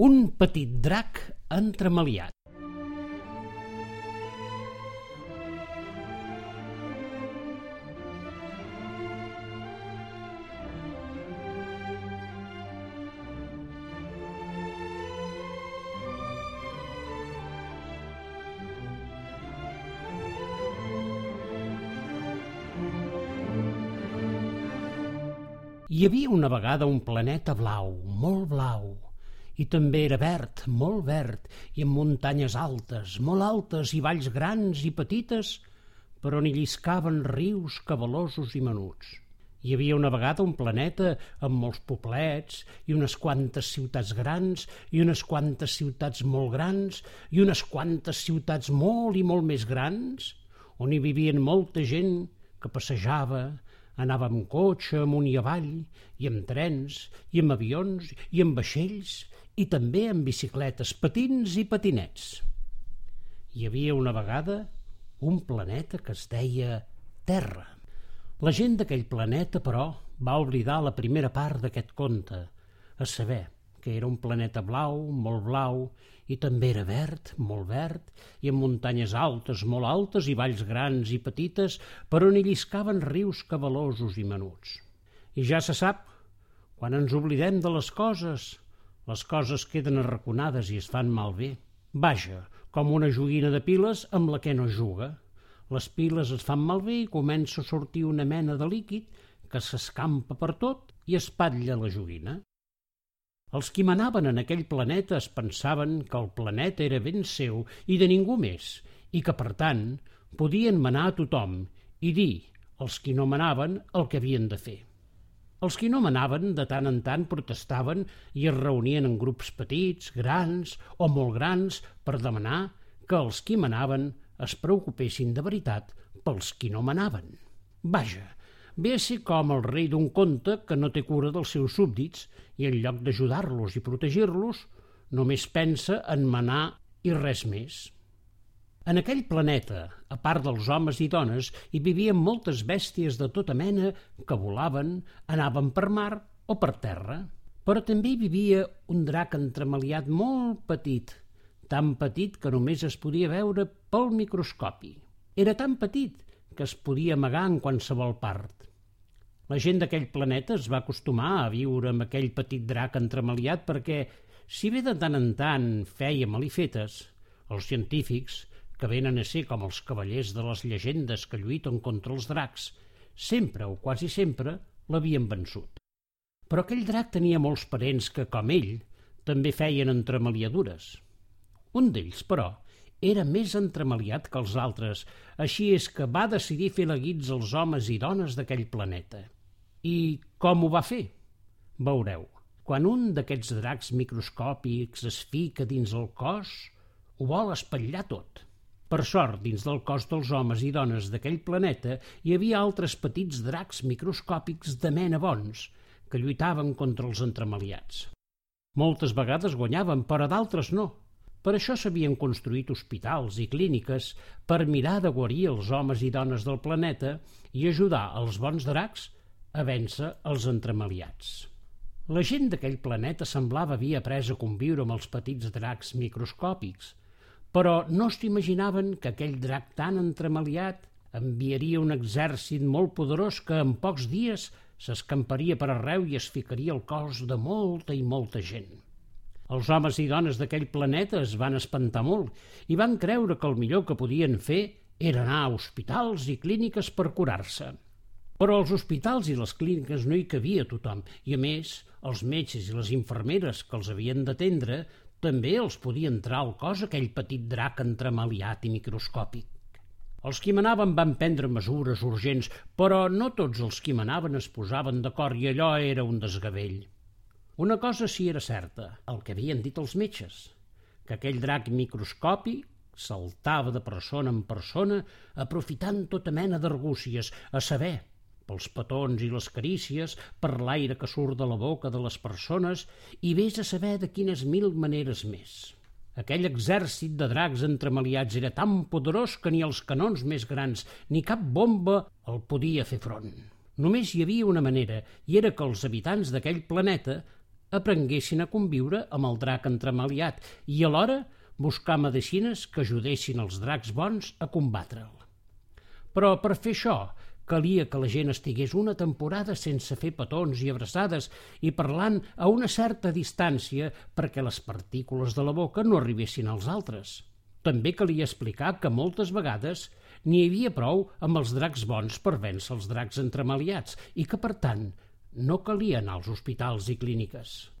Un petit drac entremaliat. Hi havia una vegada un planeta blau, molt blau, i també era verd, molt verd, i amb muntanyes altes, molt altes, i valls grans i petites, per on hi lliscaven rius cabalosos i menuts. Hi havia una vegada un planeta amb molts poblets i unes quantes ciutats grans i unes quantes ciutats molt grans i unes quantes ciutats molt i molt més grans, on hi vivien molta gent que passejava, Anava amb cotxe amunt i avall, i amb trens, i amb avions, i amb vaixells, i també amb bicicletes, patins i patinets. Hi havia una vegada un planeta que es deia Terra. La gent d'aquell planeta, però, va oblidar la primera part d'aquest conte, a saber, que era un planeta blau, molt blau, i també era verd, molt verd, i amb muntanyes altes, molt altes, i valls grans i petites, per on hi lliscaven rius cabalosos i menuts. I ja se sap, quan ens oblidem de les coses, les coses queden arraconades i es fan malbé. Vaja, com una joguina de piles amb la que no juga. Les piles es fan malbé i comença a sortir una mena de líquid que s'escampa per tot i espatlla la joguina. Els qui manaven en aquell planeta es pensaven que el planeta era ben seu i de ningú més, i que, per tant, podien manar a tothom i dir, els qui no manaven, el que havien de fer. Els qui no manaven, de tant en tant, protestaven i es reunien en grups petits, grans o molt grans per demanar que els qui manaven es preocupessin de veritat pels qui no manaven. Vaja, ve a ser com el rei d'un conte que no té cura dels seus súbdits i en lloc d'ajudar-los i protegir-los només pensa en manar i res més. En aquell planeta, a part dels homes i dones, hi vivien moltes bèsties de tota mena que volaven, anaven per mar o per terra. Però també hi vivia un drac entremaliat molt petit, tan petit que només es podia veure pel microscopi. Era tan petit que es podia amagar en qualsevol part. La gent d'aquell planeta es va acostumar a viure amb aquell petit drac entremaliat perquè, si bé de tant en tant feia malifetes, els científics, que venen a ser com els cavallers de les llegendes que lluiten contra els dracs, sempre o quasi sempre l'havien vençut. Però aquell drac tenia molts parents que, com ell, també feien entremaliadures. Un d'ells, però, era més entremaliat que els altres, així és que va decidir fer la guits als homes i dones d'aquell planeta. I com ho va fer? Veureu. Quan un d'aquests dracs microscòpics es fica dins el cos, ho vol espatllar tot. Per sort, dins del cos dels homes i dones d'aquell planeta hi havia altres petits dracs microscòpics de mena bons, que lluitaven contra els entremaliats. Moltes vegades guanyaven, però d'altres no, per això s'havien construït hospitals i clíniques per mirar de guarir els homes i dones del planeta i ajudar els bons dracs a vèncer els entremaliats. La gent d'aquell planeta semblava havia après a conviure amb els petits dracs microscòpics, però no s'imaginaven que aquell drac tan entremaliat enviaria un exèrcit molt poderós que en pocs dies s'escamparia per arreu i es ficaria al cos de molta i molta gent. Els homes i dones d'aquell planeta es van espantar molt i van creure que el millor que podien fer era anar a hospitals i clíniques per curar-se. Però als hospitals i les clíniques no hi cabia tothom, i a més, els metges i les infermeres que els havien d'atendre també els podia entrar al cos aquell petit drac entremaliat i microscòpic. Els qui manaven van prendre mesures urgents, però no tots els qui manaven es posaven d'acord i allò era un desgavell. Una cosa sí era certa, el que havien dit els metges, que aquell drac microscòpic saltava de persona en persona aprofitant tota mena d'argúcies, a saber, pels petons i les carícies, per l'aire que surt de la boca de les persones i vés a saber de quines mil maneres més. Aquell exèrcit de dracs entremaliats era tan poderós que ni els canons més grans ni cap bomba el podia fer front. Només hi havia una manera, i era que els habitants d'aquell planeta aprenguessin a conviure amb el drac entremaliat i alhora buscar medicines que ajudessin els dracs bons a combatre'l. Però per fer això calia que la gent estigués una temporada sense fer petons i abraçades i parlant a una certa distància perquè les partícules de la boca no arribessin als altres. També calia explicar que moltes vegades n'hi havia prou amb els dracs bons per vèncer els dracs entremaliats i que, per tant, no calia anar als hospitals i clíniques.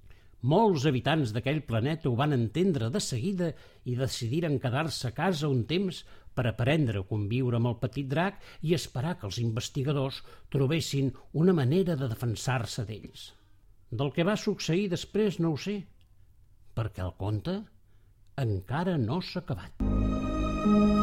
Molts habitants d'aquell planeta ho van entendre de seguida i decidiren quedar-se a casa un temps per aprendre a conviure amb el petit drac i esperar que els investigadors trobessin una manera de defensar-se d'ells. Del que va succeir després no ho sé, perquè el conte encara no s'ha acabat.